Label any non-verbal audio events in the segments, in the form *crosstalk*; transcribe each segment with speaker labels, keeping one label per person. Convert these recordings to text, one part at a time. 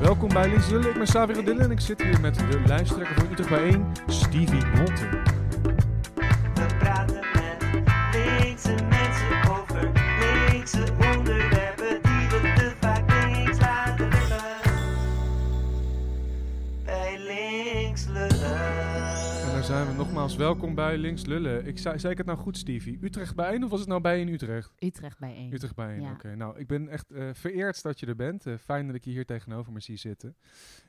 Speaker 1: Welkom bij Lullen. Ik ben Xavier Dille en ik zit hier met de lijsttrekker van Utrecht bijeen, Stevie Nolte. Nogmaals. Welkom bij Links Lullen. Ik zei, zei ik het nou goed, Stevie? Utrecht bijeen of was het nou bij in Utrecht?
Speaker 2: Utrecht bijeen.
Speaker 1: Utrecht bijeen,
Speaker 2: Ja.
Speaker 1: oké. Nou, ik ben echt eh, vereerd dat je er bent. Eh, fijn dat ik je hier tegenover me zie zitten.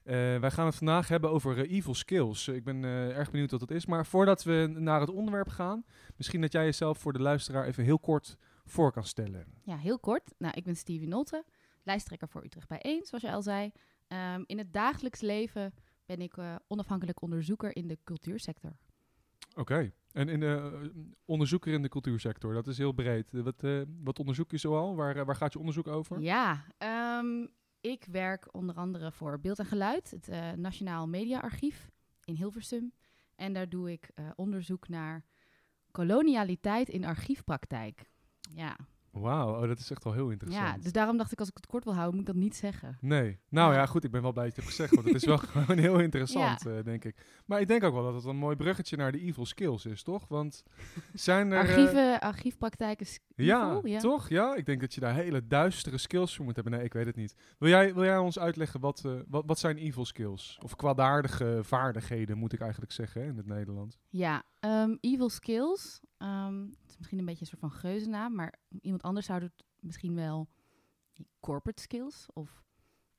Speaker 1: Eh, wij gaan het vandaag hebben over evil skills. Ik ben erg benieuwd wat dat is. Maar voordat we naar het onderwerp gaan, misschien dat jij jezelf voor de luisteraar even heel kort voor kan stellen.
Speaker 2: Ja, heel kort. Nou, ik ben Stevie Nolte, lijsttrekker voor Utrecht bijeen, zoals je al zei. Ehm, in het dagelijks leven ben ik onafhankelijk onderzoeker in de cultuursector.
Speaker 1: Oké. En in de eh, onderzoeker in de cultuursector, dat is heel breed. Wat, eh, wat onderzoek je zoal? Waar, eh, waar gaat je onderzoek over?
Speaker 2: Ja, ehm, ik werk onder andere voor Beeld en Geluid, het Nationaal Mediaarchief in Hilversum. En daar doe ik onderzoek naar kolonialiteit in archiefpraktijk. Ja,
Speaker 1: Wauw, oh, dat is echt wel heel interessant.
Speaker 2: ja, dus daarom dacht ik als ik het kort wil houden, moet ik dat niet zeggen.
Speaker 1: Nee. Nou ja.
Speaker 2: Ja.
Speaker 1: goed, ik ben wel blij dat je het hebt gezegd, want het is wel *laughs* gewoon heel interessant, eh, denk ik. Maar ik denk ook wel dat het een mooi bruggetje naar de evil skills is, toch? Want *laughs* zijn er... eh,
Speaker 2: Archieven, archiefpraktijken.
Speaker 1: ja,
Speaker 2: ja,
Speaker 1: toch? Ja, ik denk dat je daar hele duistere skills voor moet hebben. Nee, ik weet het niet. Wil jij, wil jij ons uitleggen wat, eh, wat, wat zijn evil skills? Of kwaadaardige vaardigheden, moet ik eigenlijk zeggen, hè, in het Nederlands.
Speaker 2: Ja, ehm, evil skills. ehm, misschien een beetje een soort van geuzennaam, maar iemand anders zou het misschien wel corporate skills of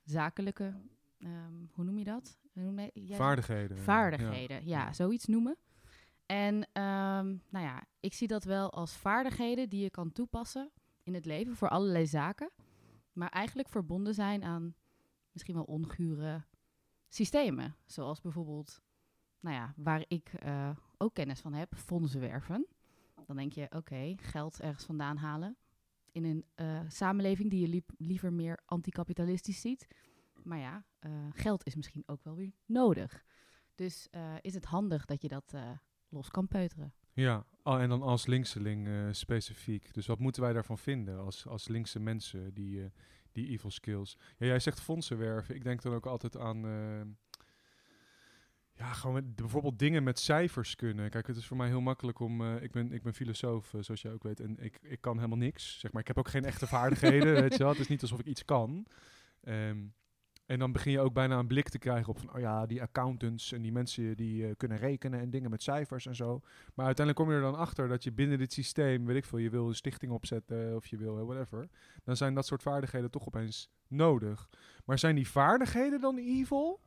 Speaker 2: zakelijke, ehm, hoe noem je dat? Noem je-
Speaker 1: Vaardigheden. ja.
Speaker 2: Vaardigheden, ja. zoiets noemen. En ehm, nou ja, ik zie dat wel als vaardigheden die je kan toepassen in het leven voor allerlei zaken, maar eigenlijk verbonden zijn aan misschien wel ongure systemen, zoals bijvoorbeeld, nou ja, waar ik eh, ook kennis van heb, fondsen werven. Dan denk je, oké, geld ergens vandaan halen in een eh, samenleving die je liever meer anticapitalistisch ziet. Maar ja, eh, geld is misschien ook wel weer nodig. Dus eh, is het handig dat je dat los kan peuteren.
Speaker 1: Ja, oh, en dan als linkseling specifiek. Dus wat moeten wij daarvan vinden als, als linkse mensen, die, die evil skills? Ja, jij zegt fondsen werven. Ik denk dan ook altijd aan... ja, gewoon met- bijvoorbeeld dingen met cijfers kunnen. Kijk, het is voor mij heel makkelijk om... eh, ik, ben, ik ben filosoof, eh, zoals jij ook weet. En ik, ik kan helemaal niks. Zeg maar, ik heb ook geen echte vaardigheden, *laughs* weet je wel. Het is niet alsof ik iets kan. Ehm, en dan begin je ook bijna een blik te krijgen op van... Oh ja, die accountants en die mensen die eh, kunnen rekenen en dingen met cijfers en zo. Maar uiteindelijk kom je er dan achter dat je binnen dit systeem, weet ik veel, je wil een stichting opzetten of je wil whatever. Dan zijn dat soort vaardigheden toch opeens nodig. Maar zijn die vaardigheden dan evil?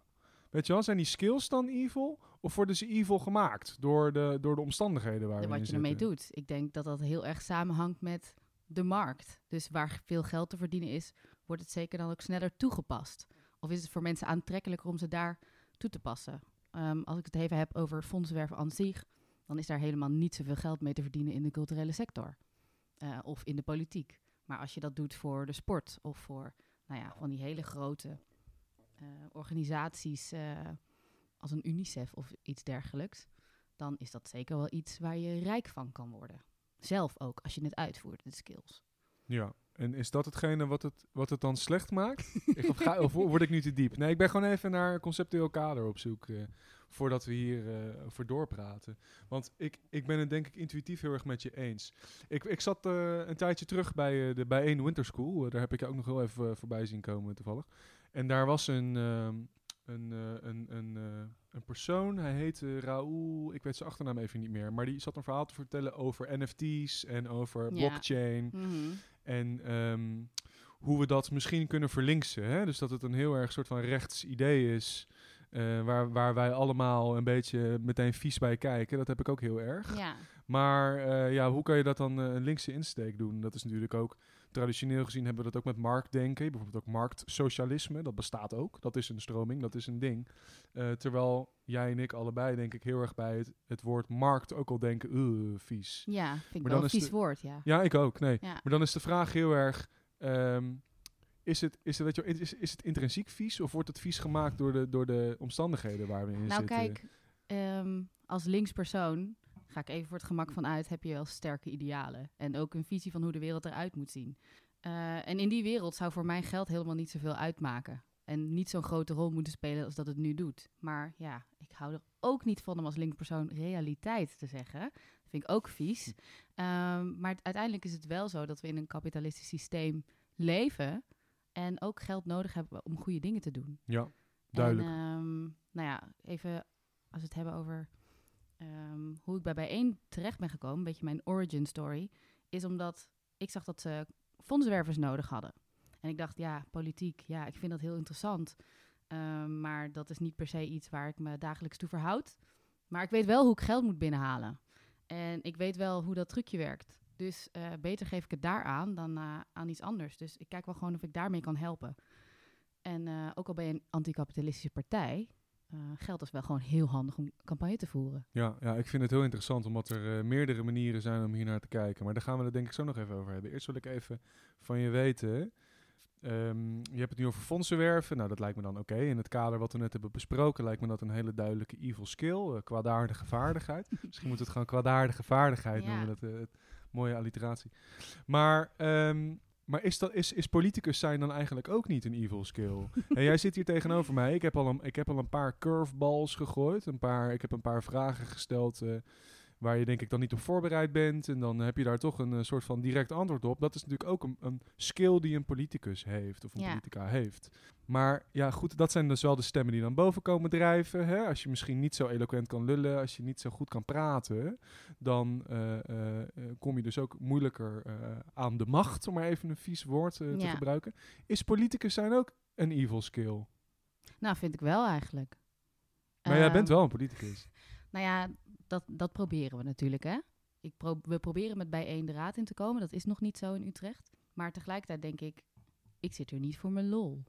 Speaker 1: Weet je wel, zijn die skills dan evil? Of worden ze evil gemaakt door de, door de omstandigheden waar we
Speaker 2: wat je ermee doet. Ik denk dat dat heel erg samenhangt met de markt. Dus waar veel geld te verdienen is, wordt het zeker dan ook sneller toegepast. Of is het voor mensen aantrekkelijker om ze daar toe te passen? Ehm, als ik het even heb over fondsenwerven aan zich, dan is daar helemaal niet zoveel geld mee te verdienen in de culturele sector. Eh, of in de politiek. Maar als je dat doet voor de sport of voor nou ja, van die hele grote organisaties eh, als een UNICEF of iets dergelijks, dan is dat zeker wel iets waar je rijk van kan worden. Zelf ook, als je het uitvoert, de skills.
Speaker 1: Ja, en is dat hetgene wat het, wat het dan slecht maakt? *laughs* Ik- of, ga, of word ik nu te diep? Nee, ik ben gewoon even naar conceptueel kader op zoek eh, voordat we hier eh over doorpraten. Want ik, ik ben het denk ik intuïtief heel erg met je eens. Ik, ik zat eh, een tijdje terug bij uh, de bijeen Winter School. Daar heb ik je ook nog heel even voorbij zien komen toevallig. En daar was een, ehm, een, een, een, een persoon, hij heette Raoul, ik weet zijn achternaam even niet meer. Maar die zat een verhaal te vertellen over NFT's en over
Speaker 2: Ja.
Speaker 1: blockchain. En ehm, hoe we dat misschien kunnen verlinksen. Hè? Dus dat het een heel erg soort van rechts idee is. eh, waar, waar wij allemaal een beetje meteen vies bij kijken. Dat heb ik ook heel erg.
Speaker 2: Ja,
Speaker 1: Maar eh, ja, hoe kan je dat dan eh, een linkse insteek doen? Dat is natuurlijk ook... Traditioneel gezien hebben we dat ook met marktdenken. Bijvoorbeeld ook marktsocialisme. Dat bestaat ook. Dat is een stroming. Dat is een ding. Eh, terwijl jij en ik allebei denk ik heel erg bij het, het woord markt ook al denken... "Ugh, vies.
Speaker 2: ja vind ik
Speaker 1: Maar
Speaker 2: wel een vies
Speaker 1: de-
Speaker 2: woord, ja.
Speaker 1: Ja, ik ook. Nee.
Speaker 2: Ja.
Speaker 1: Maar dan is de vraag heel erg: ehm, is, het, is, het, weet je, is, is het intrinsiek vies of wordt het vies gemaakt door de, door de omstandigheden waar we in
Speaker 2: Nou
Speaker 1: zitten?
Speaker 2: kijk, ehm, als linkspersoon, ga ik even voor het gemak van uit, heb je wel sterke idealen. En ook een visie van hoe de wereld eruit moet zien. Eh, en in die wereld zou voor mij geld helemaal niet zoveel uitmaken. En niet zo'n grote rol moeten spelen als dat het nu doet. Maar ja, ik hou er ook niet van om als linkpersoon realiteit te zeggen. Dat vind ik ook vies. Ehm, maar uiteindelijk is het wel zo dat we in een kapitalistisch systeem leven. En ook geld nodig hebben om goede dingen te doen.
Speaker 1: Ja, duidelijk.
Speaker 2: En, ehm, nou ja, even als we het hebben over ehm, hoe ik bij bijeen terecht ben gekomen, een beetje mijn origin story, is omdat ik zag dat ze fondsenwervers nodig hadden. En ik dacht, ja, politiek, ja, ik vind dat heel interessant. Ehm, maar dat is niet per se iets waar ik me dagelijks toe verhoud. Maar ik weet wel hoe ik geld moet binnenhalen. En ik weet wel hoe dat trucje werkt. Dus eh, beter geef ik het daar aan dan eh, aan iets anders. Dus ik kijk wel gewoon of ik daarmee kan helpen. En eh, ook al ben je een anticapitalistische partij, geld is wel gewoon heel handig om campagne te voeren.
Speaker 1: Ja, ja, ik vind het heel interessant omdat er eh, meerdere manieren zijn om hier naar te kijken. Maar daar gaan we het denk ik zo nog even over hebben. Eerst wil ik even van je weten. ehm, je hebt het nu over fondsen werven. Nou, dat lijkt me dan oké. In het kader wat we net hebben besproken, lijkt me dat een hele duidelijke evil skill. eh, kwaadaardige vaardigheid. *laughs* Misschien moeten we het gewoon kwaadaardige vaardigheid
Speaker 2: Ja.
Speaker 1: noemen. Dat, eh, het, mooie alliteratie. Maar, ehm, maar is, dat, is, is politicus zijn dan eigenlijk ook niet een evil skill? *laughs* en jij zit hier tegenover mij. Ik heb al een, ik heb al een paar curveballs gegooid. Een paar, ik heb een paar vragen gesteld eh, waar je denk ik dan niet op voorbereid bent. En dan heb je daar toch een eh, soort van direct antwoord op. Dat is natuurlijk ook een, een skill die een politicus heeft of een
Speaker 2: Ja.
Speaker 1: politica heeft. Maar ja, goed, dat zijn dus wel de stemmen die dan boven komen drijven. Hè? Als je misschien niet zo eloquent kan lullen, als je niet zo goed kan praten, dan eh, eh, kom je dus ook moeilijker aan de macht, om maar even een vies woord te gebruiken. Is politicus zijn ook een evil skill?
Speaker 2: Nou, vind ik wel eigenlijk.
Speaker 1: Maar jij bent wel een politicus. *laughs*
Speaker 2: Nou ja, dat, dat proberen we natuurlijk, hè. Ik we proberen met bijeen de raad in te komen. Dat is nog niet zo in Utrecht. Maar tegelijkertijd denk ik, ik zit er niet voor mijn lol.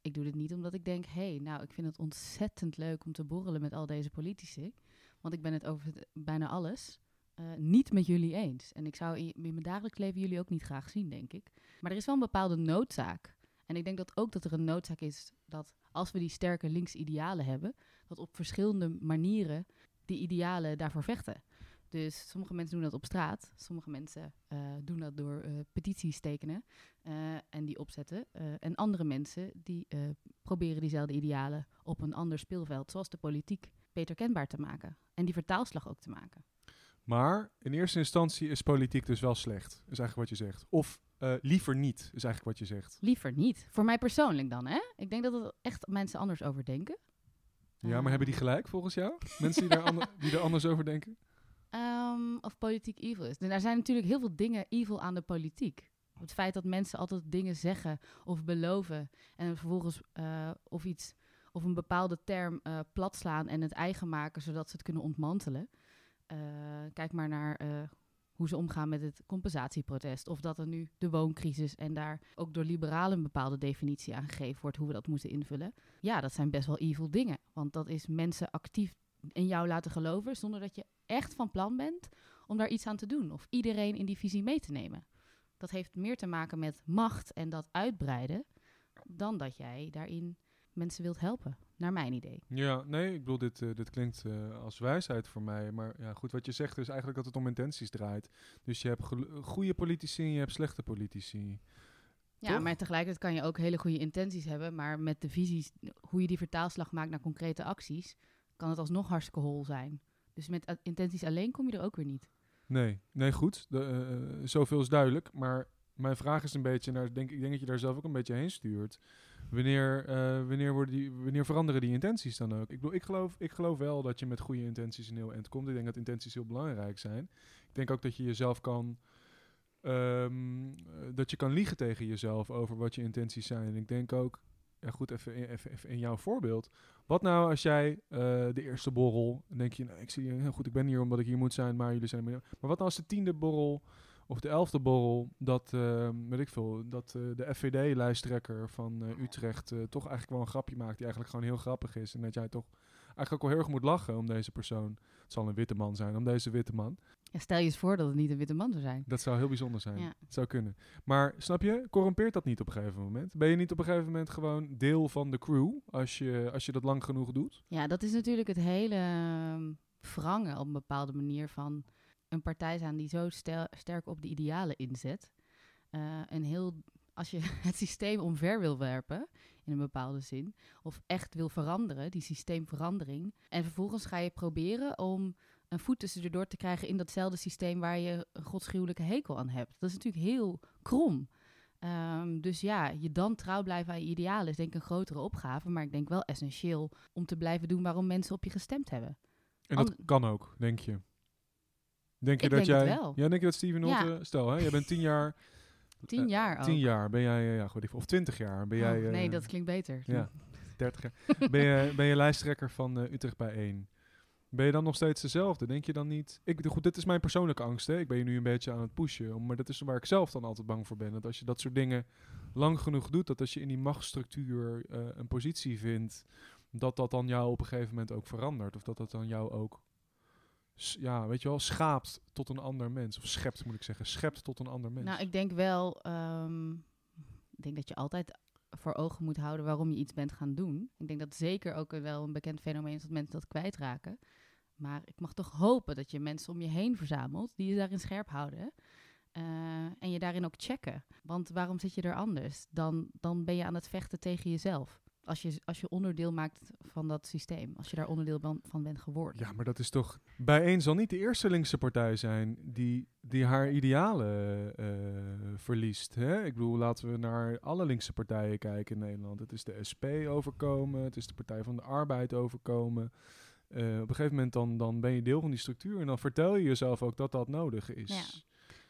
Speaker 2: Ik doe dit niet omdat ik denk, hé, hey, nou, ik vind het ontzettend leuk om te borrelen met al deze politici. Want ik ben het over bijna alles eh, niet met jullie eens. En ik zou in, in mijn dagelijks leven jullie ook niet graag zien, denk ik. Maar er is wel een bepaalde noodzaak. En ik denk dat ook dat er een noodzaak is dat als we die sterke linkse idealen hebben, dat op verschillende manieren die idealen daarvoor vechten. Dus sommige mensen doen dat op straat, sommige mensen eh, doen dat door eh, petities tekenen eh, en die opzetten. en andere mensen die proberen diezelfde idealen op een ander speelveld, zoals de politiek, beter kenbaar te maken. En die vertaalslag ook te maken.
Speaker 1: Maar in eerste instantie is politiek dus wel slecht, is eigenlijk wat je zegt. Of liever niet, is eigenlijk wat je zegt.
Speaker 2: Liever niet. Voor mij persoonlijk dan, hè? Ik denk dat er echt mensen anders over denken.
Speaker 1: Ja, maar
Speaker 2: Eh,
Speaker 1: hebben die gelijk volgens jou? Mensen die, daar ander- die er anders over denken?
Speaker 2: Ehm, of politiek evil is. En er zijn natuurlijk heel veel dingen evil aan de politiek. Het feit dat mensen altijd dingen zeggen of beloven en vervolgens eh, of iets of een bepaalde term eh platslaan en het eigen maken zodat ze het kunnen ontmantelen. Eh, kijk maar naar hoe ze omgaan met het compensatieprotest. Of dat er nu de wooncrisis en daar ook door liberalen een bepaalde definitie aan gegeven wordt hoe we dat moeten invullen. Ja, dat zijn best wel evil dingen. Want dat is mensen actief in jou laten geloven zonder dat je echt van plan bent om daar iets aan te doen. Of iedereen in die visie mee te nemen. Dat heeft meer te maken met macht en dat uitbreiden dan dat jij daarin mensen wilt helpen, naar mijn idee.
Speaker 1: Ja, nee, ik bedoel, dit, eh, dit klinkt eh, als wijsheid voor mij. Maar ja, goed, wat je zegt is eigenlijk dat het om intenties draait. Dus je hebt goede politici en je hebt slechte politici.
Speaker 2: Ja,
Speaker 1: Toch?
Speaker 2: maar tegelijkertijd kan je ook hele goede intenties hebben, maar met de visies, hoe je die vertaalslag maakt naar concrete acties, kan het alsnog hartstikke hol zijn. Dus met intenties alleen kom je er ook weer niet.
Speaker 1: Nee, nee, goed. De, eh, zoveel is duidelijk. Maar mijn vraag is een beetje, naar, denk, ik denk dat je daar zelf ook een beetje heen stuurt. Wanneer, eh, wanneer, worden die, wanneer veranderen die intenties dan ook? Ik, bedoel, ik, geloof, ik geloof wel dat je met goede intenties een heel eind komt. Ik denk dat intenties heel belangrijk zijn. Ik denk ook dat je jezelf kan... ehm, eh, dat je kan liegen tegen jezelf over wat je intenties zijn. En ik denk ook, ja goed, even, in- even, in jouw voorbeeld. Wat nou als jij eh, de eerste borrel, denk je, nou, ik zie heel goed, ik ben hier omdat ik hier moet zijn, maar jullie zijn maar. Maar wat nou als de tiende borrel of de elfde borrel, dat, eh, weet ik veel, dat eh, de FVD-lijsttrekker van eh, Utrecht eh, toch eigenlijk wel een grapje maakt die eigenlijk gewoon heel grappig is. En dat jij toch eigenlijk ook wel heel erg moet lachen om deze persoon. Het zal een witte man zijn, om deze witte man.
Speaker 2: Ja, stel je eens voor dat het niet een witte man zou zijn.
Speaker 1: Dat zou heel bijzonder zijn.
Speaker 2: Ja.
Speaker 1: Het zou kunnen. Maar snap je, corrompeert dat niet op een gegeven moment? Ben je niet op een gegeven moment gewoon deel van de crew als je, als je dat lang genoeg doet?
Speaker 2: Ja, dat is natuurlijk het hele ehm, wrangen op een bepaalde manier van een partij zijn die zo sterk op de idealen inzet. eh, en heel als je *laughs* het systeem omver wil werpen, in een bepaalde zin, of echt wil veranderen, die systeemverandering, en vervolgens ga je proberen om een voet tussen de door te krijgen in datzelfde systeem waar je een godschuwelijke hekel aan hebt. Dat is natuurlijk heel krom. Ehm, dus ja, je dan trouw blijven aan je idealen is denk ik een grotere opgave, maar ik denk wel essentieel om te blijven doen waarom mensen op je gestemd hebben.
Speaker 1: En dat
Speaker 2: An-
Speaker 1: kan ook, denk je? Denk je
Speaker 2: Ik
Speaker 1: dat
Speaker 2: denk
Speaker 1: jij... Ja, denk je dat Steven
Speaker 2: Ja.
Speaker 1: Nolte... Stel, hè, jij bent tien jaar...
Speaker 2: Tien
Speaker 1: Eh,
Speaker 2: jaar ook.
Speaker 1: Tien jaar ben jij... eh, Ja, goed, of twintig jaar ben jij...
Speaker 2: Oh, nee,
Speaker 1: eh,
Speaker 2: dat klinkt beter.
Speaker 1: Ja, 30 jaar. *laughs* Ben je, ben je lijsttrekker van Utrecht bij 1? Ben je dan nog steeds dezelfde? Denk je dan niet... Ik, goed, dit is mijn persoonlijke angst. Hè? Ik ben je nu een beetje aan het pushen. Maar dat is waar ik zelf dan altijd bang voor ben. Dat als je dat soort dingen lang genoeg doet... dat als je in die machtsstructuur een positie vindt... dat dat dan jou op een gegeven moment ook verandert. Of dat dat dan jou ook... Ja, weet je wel, schaapt tot een ander mens. Of schept, moet ik zeggen. Schept tot een ander mens.
Speaker 2: Nou, ik denk wel, ehm, ik denk dat je altijd voor ogen moet houden waarom je iets bent gaan doen. Ik denk dat zeker ook wel een bekend fenomeen is dat mensen dat kwijtraken. Maar ik mag toch hopen dat je mensen om je heen verzamelt die je daarin scherp houden. Eh, en je daarin ook checken. Want waarom zit je er anders? Dan, dan ben je aan het vechten tegen jezelf. Als je, als je onderdeel maakt van dat systeem. Als je daar onderdeel van, van bent geworden.
Speaker 1: Ja, maar dat is toch... Bijeen zal niet de eerste linkse partij zijn die, die haar idealen eh, verliest. Hè? Ik bedoel, laten we naar alle linkse partijen kijken in Nederland. Het is de SP overkomen, het is de Partij van de Arbeid overkomen. Eh, op een gegeven moment dan, dan ben je deel van die structuur en dan vertel je jezelf ook dat dat nodig is.
Speaker 2: Ja.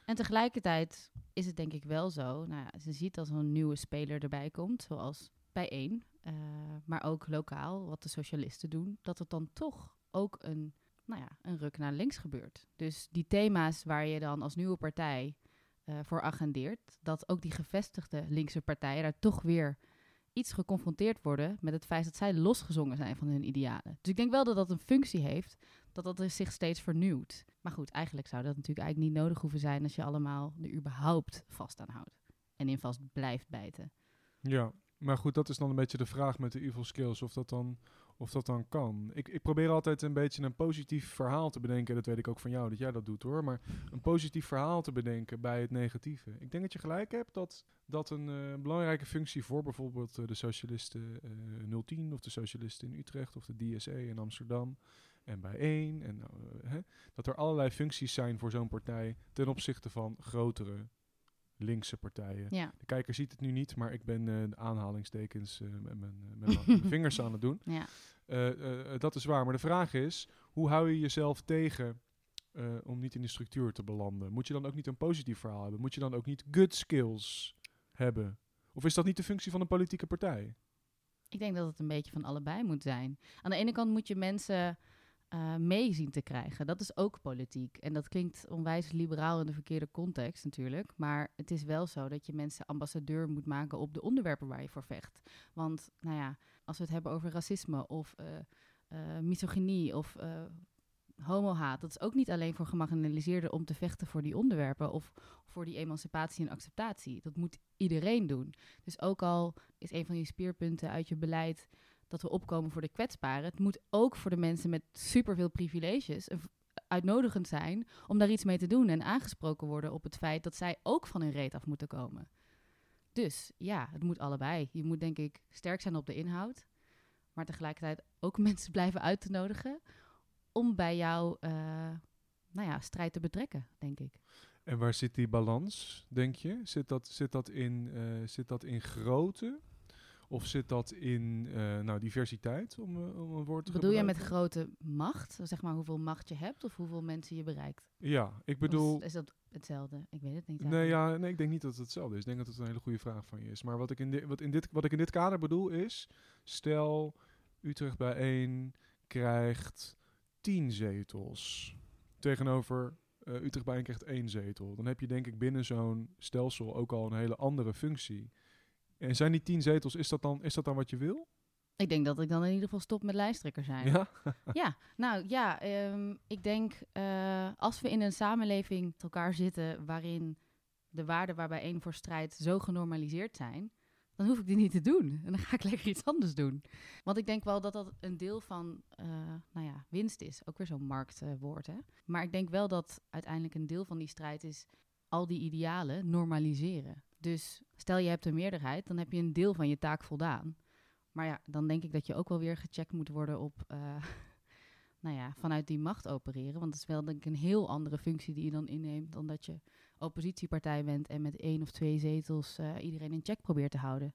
Speaker 2: En tegelijkertijd is het denk ik wel zo. Nou ja, ze ziet als er een nieuwe speler erbij komt, zoals bij één, eh, maar ook lokaal, wat de socialisten doen, dat het dan toch ook een, nou ja, een ruk naar links gebeurt. Dus die thema's waar je dan als nieuwe partij eh, voor agendeert, dat ook die gevestigde linkse partijen daar toch weer iets geconfronteerd worden met het feit dat zij losgezongen zijn van hun idealen. Dus ik denk wel dat dat een functie heeft, dat dat zich steeds vernieuwt. Maar goed, eigenlijk zou dat natuurlijk eigenlijk niet nodig hoeven zijn als je allemaal er überhaupt vast aan houdt. En in vast blijft bijten.
Speaker 1: Ja, maar goed, dat is dan een beetje de vraag met de evil skills, of dat dan, of dat dan kan. Ik, ik probeer altijd een beetje een positief verhaal te bedenken, dat weet ik ook van jou, dat jij dat doet hoor, maar een positief verhaal te bedenken bij het negatieve. Ik denk dat je gelijk hebt dat, dat een eh, belangrijke functie voor bijvoorbeeld eh, de socialisten eh 010 of de socialisten in Utrecht of de DSE in Amsterdam en bij één, en, eh, hè, dat er allerlei functies zijn voor zo'n partij ten opzichte van grotere linkse partijen.
Speaker 2: Ja,
Speaker 1: De kijker ziet het nu niet, maar ik ben eh, de aanhalingstekens eh, met mijn eh, met mijn *laughs* vingers aan het doen.
Speaker 2: ja.
Speaker 1: Dat is waar. Maar de vraag is, hoe hou je jezelf tegen om niet in de structuur te belanden? Moet je dan ook niet een positief verhaal hebben? Moet je dan ook niet good skills hebben? Of is dat niet de functie van een politieke partij?
Speaker 2: Ik denk dat het een beetje van allebei moet zijn. Aan de ene kant moet je mensen eh mee zien te krijgen. Dat is ook politiek. En dat klinkt onwijs liberaal in de verkeerde context natuurlijk. Maar het is wel zo dat je mensen ambassadeur moet maken op de onderwerpen waar je voor vecht. Want, nou ja, als we het hebben over racisme of eh, eh, misogynie of homohaat... dat is ook niet alleen voor gemarginaliseerden om te vechten voor die onderwerpen... of voor die emancipatie en acceptatie. Dat moet iedereen doen. Dus ook al is een van je speerpunten uit je beleid dat we opkomen voor de kwetsbaren. Het moet ook voor de mensen met superveel privileges uitnodigend zijn om daar iets mee te doen en aangesproken worden op het feit dat zij ook van hun reet af moeten komen. Dus ja, het moet allebei. Je moet denk ik sterk zijn op de inhoud, maar tegelijkertijd ook *laughs* mensen blijven uit te nodigen om bij jouw eh, nou ja, strijd te betrekken, denk ik.
Speaker 1: En waar zit die balans, denk je? Zit dat, zit dat, in, eh, zit dat in grootte? Of zit dat in eh, nou, diversiteit, om, eh, om een woord te
Speaker 2: Bedoel je met grote macht? Zeg maar hoeveel macht je hebt of hoeveel mensen je bereikt?
Speaker 1: Ja, ik bedoel...
Speaker 2: is, is dat hetzelfde? Ik weet het niet.
Speaker 1: Nee, ja, nee, ik denk niet dat het hetzelfde is. Ik denk dat het een hele goede vraag van je is. Maar wat ik in, di- wat in, dit, wat ik in dit kader bedoel is... Stel, Utrecht bijeen krijgt tien zetels. Tegenover eh, Utrecht bijeen krijgt één zetel. Dan heb je denk ik binnen zo'n stelsel ook al een hele andere functie. En zijn die tien zetels, is dat dan, is dat dan wat je wil?
Speaker 2: Ik denk dat ik dan in ieder geval stop met lijsttrekker zijn.
Speaker 1: Ja? *laughs*
Speaker 2: Ja, nou ja, ehm, ik denk eh, als we in een samenleving met elkaar zitten waarin de waarden waarbij één voor strijd zo genormaliseerd zijn, dan hoef ik die niet te doen. *laughs* En dan ga ik lekker iets anders doen. Want ik denk wel dat dat een deel van, eh, nou ja, winst is. Ook weer zo'n marktwoord, hè. Maar ik denk wel dat uiteindelijk een deel van die strijd is al die idealen normaliseren. Dus stel je hebt een meerderheid, dan heb je een deel van je taak voldaan. Maar ja, dan denk ik dat je ook wel weer gecheckt moet worden op, eh, *laughs* nou ja, vanuit die macht opereren. Want dat is wel denk ik een heel andere functie die je dan inneemt dan dat je oppositiepartij bent en met één of twee zetels eh, iedereen in check probeert te houden.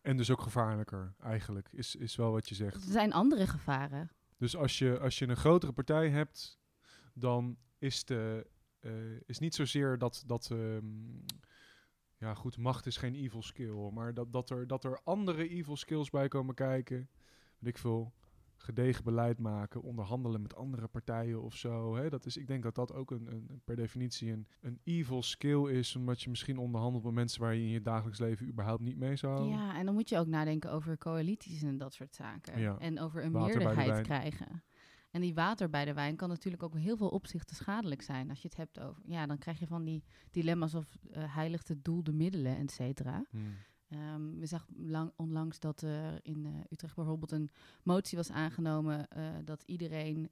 Speaker 1: En dus ook gevaarlijker, eigenlijk, is, is wel wat je
Speaker 2: Er
Speaker 1: zegt.
Speaker 2: zijn andere gevaren.
Speaker 1: Dus als je, als je een grotere partij hebt, dan is, de, eh, is niet zozeer dat, dat ehm, ja goed, macht is geen evil skill, maar dat, dat, er, dat er andere evil skills bij komen kijken. Weet ik veel, gedegen beleid maken, onderhandelen met andere partijen of zo. Hè? Dat is, ik denk dat dat ook een, een, per definitie een, een evil skill is, omdat je misschien onderhandelt met mensen waar je in je dagelijks leven überhaupt niet mee zou.
Speaker 2: Ja, en dan moet je ook nadenken over coalities en dat soort zaken.
Speaker 1: Ja.
Speaker 2: En over een meerderheid krijgen. En die water bij de wijn kan natuurlijk ook in heel veel opzichten schadelijk zijn. Als je het hebt over... Ja, dan krijg je van die dilemma's of eh heiligt het doel de middelen, et cetera.
Speaker 1: Hmm.
Speaker 2: Ehm, we zagen lang, onlangs dat er in eh, Utrecht bijvoorbeeld een motie was aangenomen eh, dat iedereen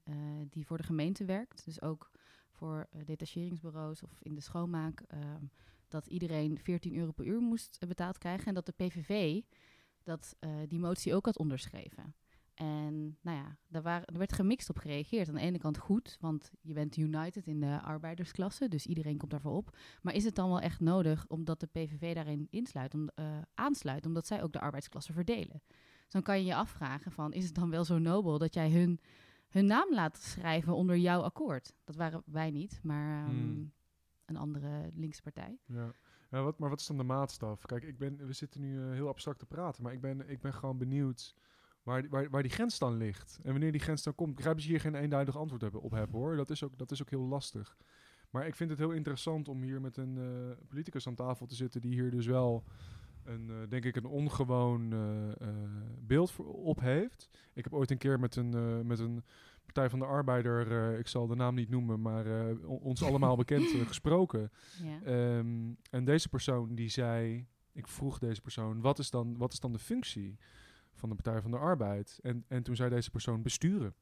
Speaker 2: die voor de gemeente werkt, dus ook voor detacheringsbureaus of in de schoonmaak, ehm, dat iedereen 14 euro per uur moest betaald krijgen en dat de PVV dat, die motie ook had onderschreven. En nou ja, daar, waren, er werd gemixt op gereageerd. Aan de ene kant goed, want je bent united in de arbeidersklasse, dus iedereen komt daarvoor op. Maar is het dan wel echt nodig omdat de PVV daarin insluit, om, eh, aansluit, omdat zij ook de arbeidsklasse verdelen? Dus dan kan je je afvragen van, is het dan wel zo nobel dat jij hun, hun naam laat schrijven onder jouw akkoord? Dat waren wij niet, maar ehm,
Speaker 1: Hmm.
Speaker 2: een andere linkse partij.
Speaker 1: Ja. Ja, wat, maar wat is dan de maatstaf? Kijk, ik ben, we zitten nu eh, heel abstract te praten, maar ik ben, ik ben gewoon benieuwd waar, die- waar, waar die grens dan ligt. En wanneer die grens dan komt. Ik begrijp dat je hier geen eenduidig antwoord hebben, op hebt hoor. Dat is, ook, dat is ook heel lastig. Maar ik vind het heel interessant om hier met een eh, politicus aan tafel te zitten die hier dus wel een, eh, denk ik, een ongewoon eh, beeld voor, op heeft. Ik heb ooit een keer met een, met een Partij van de Arbeider, ik zal de naam niet noemen, maar ons allemaal *laughs* bekend gesproken.
Speaker 2: Ja.
Speaker 1: Ehm, en deze persoon die zei, ik vroeg deze persoon, wat is dan, wat is dan de functie van de Partij van de Arbeid? En, en toen zei deze persoon besturen.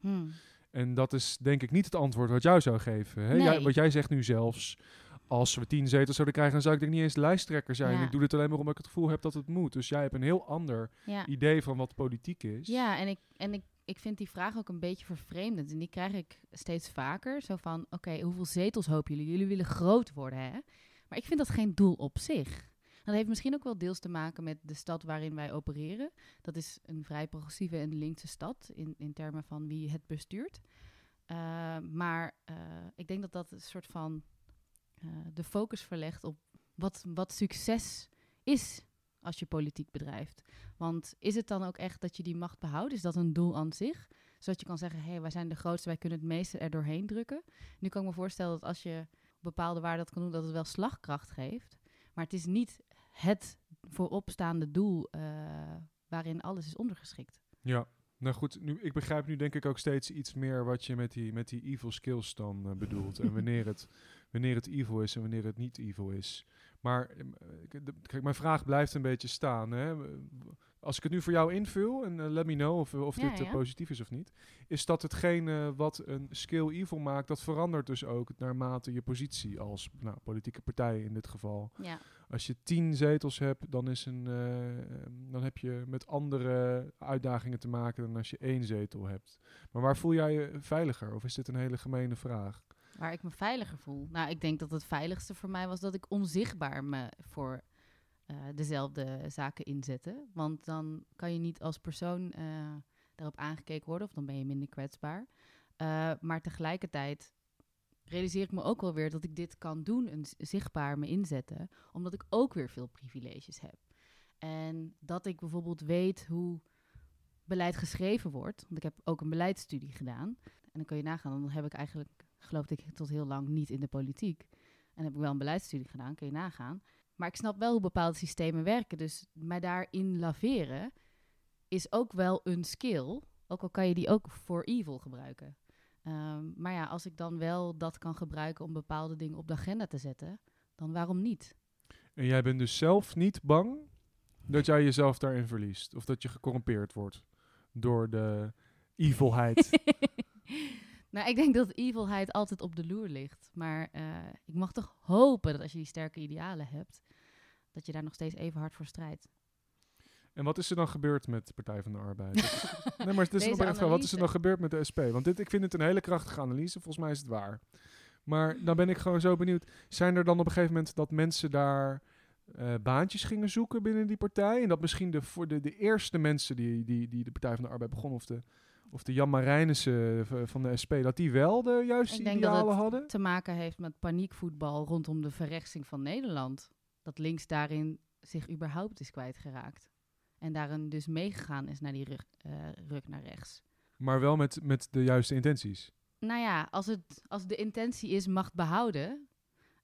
Speaker 2: Hmm.
Speaker 1: En dat is denk ik niet het antwoord wat jou zou geven. Hè?
Speaker 2: Nee.
Speaker 1: Jij, wat jij zegt nu zelfs, als we tien zetels zouden krijgen, dan zou ik denk niet eens lijsttrekker zijn.
Speaker 2: Ja.
Speaker 1: Ik doe dit alleen maar omdat ik het gevoel heb dat het moet. Dus jij hebt een heel ander
Speaker 2: Ja.
Speaker 1: idee van wat politiek is.
Speaker 2: Ja, en ik, en ik, ik vind die vraag ook een beetje vervreemdend. En die krijg ik steeds vaker. Zo van, oké, hoeveel zetels hopen jullie? Jullie willen groot worden, hè? Maar ik vind dat geen doel op zich. Dat heeft misschien ook wel deels te maken met de stad waarin wij opereren. Dat is een vrij progressieve en linkse stad in, in termen van wie het bestuurt. Eh, maar eh, ik denk dat dat een soort van eh, de focus verlegt op wat, wat succes is als je politiek bedrijft. Want is het dan ook echt dat je die macht behoudt? Is dat een doel aan zich? Zodat je kan zeggen, hé, hey, wij zijn de grootste, wij kunnen het meeste er doorheen drukken. Nu kan ik me voorstellen dat als je bepaalde waarden dat kan doen, dat het wel slagkracht geeft. Maar het is niet het vooropstaande doel eh, waarin alles is ondergeschikt.
Speaker 1: Ja, nou goed, nu, ik begrijp nu denk ik ook steeds iets meer wat je met die, met die evil skills dan eh, bedoelt. en *laughs* wanneer het, wanneer het evil is en wanneer het niet evil is. Maar eh, kijk, mijn vraag blijft een beetje staan. Hè? Als ik het nu voor jou invul, en eh, let me know of, of
Speaker 2: Ja,
Speaker 1: dit eh,
Speaker 2: ja.
Speaker 1: positief is of niet. Is dat hetgene wat een skill evil maakt, dat verandert dus ook naarmate je positie als nou, politieke partij in dit geval.
Speaker 2: Ja.
Speaker 1: Als je tien zetels hebt, dan, is een, eh, ehm, dan heb je met andere uitdagingen te maken dan als je één zetel hebt. Maar waar voel jij je veiliger? Of is dit een hele gemene vraag?
Speaker 2: Waar ik me veiliger voel. Nou, ik denk dat het veiligste voor mij was dat ik onzichtbaar me voor eh, dezelfde zaken inzette. Want dan kan je niet als persoon eh, daarop aangekeken worden, of dan ben je minder kwetsbaar. Eh, maar tegelijkertijd realiseer ik me ook wel weer dat ik dit kan doen, een z- zichtbaar me inzetten, omdat ik ook weer veel privileges heb. En dat ik bijvoorbeeld weet hoe beleid geschreven wordt. Want ik heb ook een beleidsstudie gedaan. En dan kun je nagaan, dan heb ik eigenlijk, geloofde ik tot heel lang niet in de politiek. En heb ik wel een beleidsstudie gedaan, kun je nagaan. Maar ik snap wel hoe bepaalde systemen werken. Dus mij daarin laveren is ook wel een skill. Ook al kan je die ook voor evil gebruiken. Ehm, maar ja, als ik dan wel dat kan gebruiken om bepaalde dingen op de agenda te zetten, dan waarom niet?
Speaker 1: En jij bent dus zelf niet bang dat jij jezelf daarin verliest? Of dat je gecorrumpeerd wordt door de *laughs* evilheid?
Speaker 2: Nou, ik denk dat evilheid altijd op de loer ligt. Maar eh, ik mag toch hopen dat als je die sterke idealen hebt, dat je daar nog steeds even hard voor strijdt.
Speaker 1: En wat is er dan gebeurd met de Partij van de Arbeid? *laughs* Nee, maar het is vraag. Wat is er dan gebeurd met de SP? Want dit, ik vind het een hele krachtige analyse. Volgens mij is het waar. Maar dan ben ik gewoon zo benieuwd. Zijn er dan op een gegeven moment dat mensen daar eh, baantjes gingen zoeken binnen die partij? En dat misschien de, voor de, de eerste mensen die, die, die de Partij van de Arbeid begonnen... of de, of de Jan Marijnissen v- van de SP... dat die wel de juiste
Speaker 2: Ik denk dat
Speaker 1: idealen
Speaker 2: het
Speaker 1: hadden?
Speaker 2: te maken heeft met paniekvoetbal rondom de verrechtsing van Nederland. Dat links daarin zich überhaupt is kwijtgeraakt. En daarin dus meegegaan is naar die rug, eh, ruk naar rechts.
Speaker 1: Maar wel met, met de juiste intenties.
Speaker 2: Nou ja, als, het, als de intentie is macht behouden...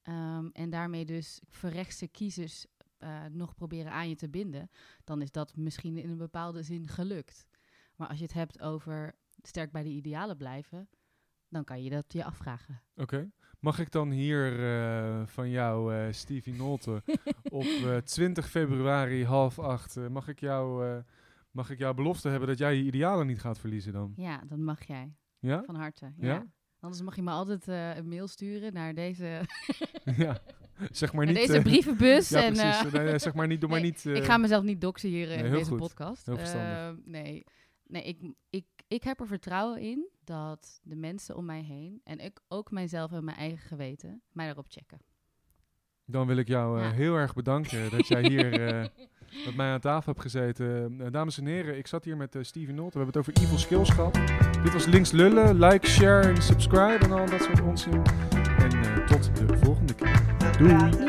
Speaker 2: ehm, en daarmee dus verrechtse kiezers eh, nog proberen aan je te binden... dan is dat misschien in een bepaalde zin gelukt. Maar als je het hebt over sterk bij de idealen blijven... dan kan je dat je afvragen.
Speaker 1: Oké. Mag ik dan hier eh, van jou, eh Stevie Nolte, *laughs* op eh, 20 februari half acht, eh, mag, ik jou, eh, mag ik jouw belofte hebben dat jij je idealen niet gaat verliezen dan?
Speaker 2: Ja, dat mag jij.
Speaker 1: Ja?
Speaker 2: Van harte.
Speaker 1: Ja?
Speaker 2: Ja. Anders mag je me altijd eh, een mail sturen naar deze, *laughs*
Speaker 1: ja. Zeg maar niet...
Speaker 2: deze
Speaker 1: eh,
Speaker 2: brievenbus.
Speaker 1: ja,
Speaker 2: en,
Speaker 1: precies.
Speaker 2: eh,
Speaker 1: Nee, zeg maar niet, doe *laughs* maar niet... eh,
Speaker 2: ik ga mezelf niet doxen hier eh,
Speaker 1: nee,
Speaker 2: in deze
Speaker 1: goed.
Speaker 2: podcast.
Speaker 1: Heel verstandig.
Speaker 2: Eh, nee, nee ik, ik, ik, heb er vertrouwen in dat de mensen om mij heen... en ik ook mijzelf en mijn eigen geweten mij daarop checken.
Speaker 1: Dan wil ik jou eh,
Speaker 2: Ja.
Speaker 1: heel erg bedanken dat jij hier eh, *laughs* met mij aan tafel hebt gezeten. Eh, dames en heren, ik zat hier met Stevie Nolte. We hebben het over evil skills gehad. Dit was Links Lullen. Like, share en subscribe en al dat soort onzin. En eh, tot de volgende keer. Doei.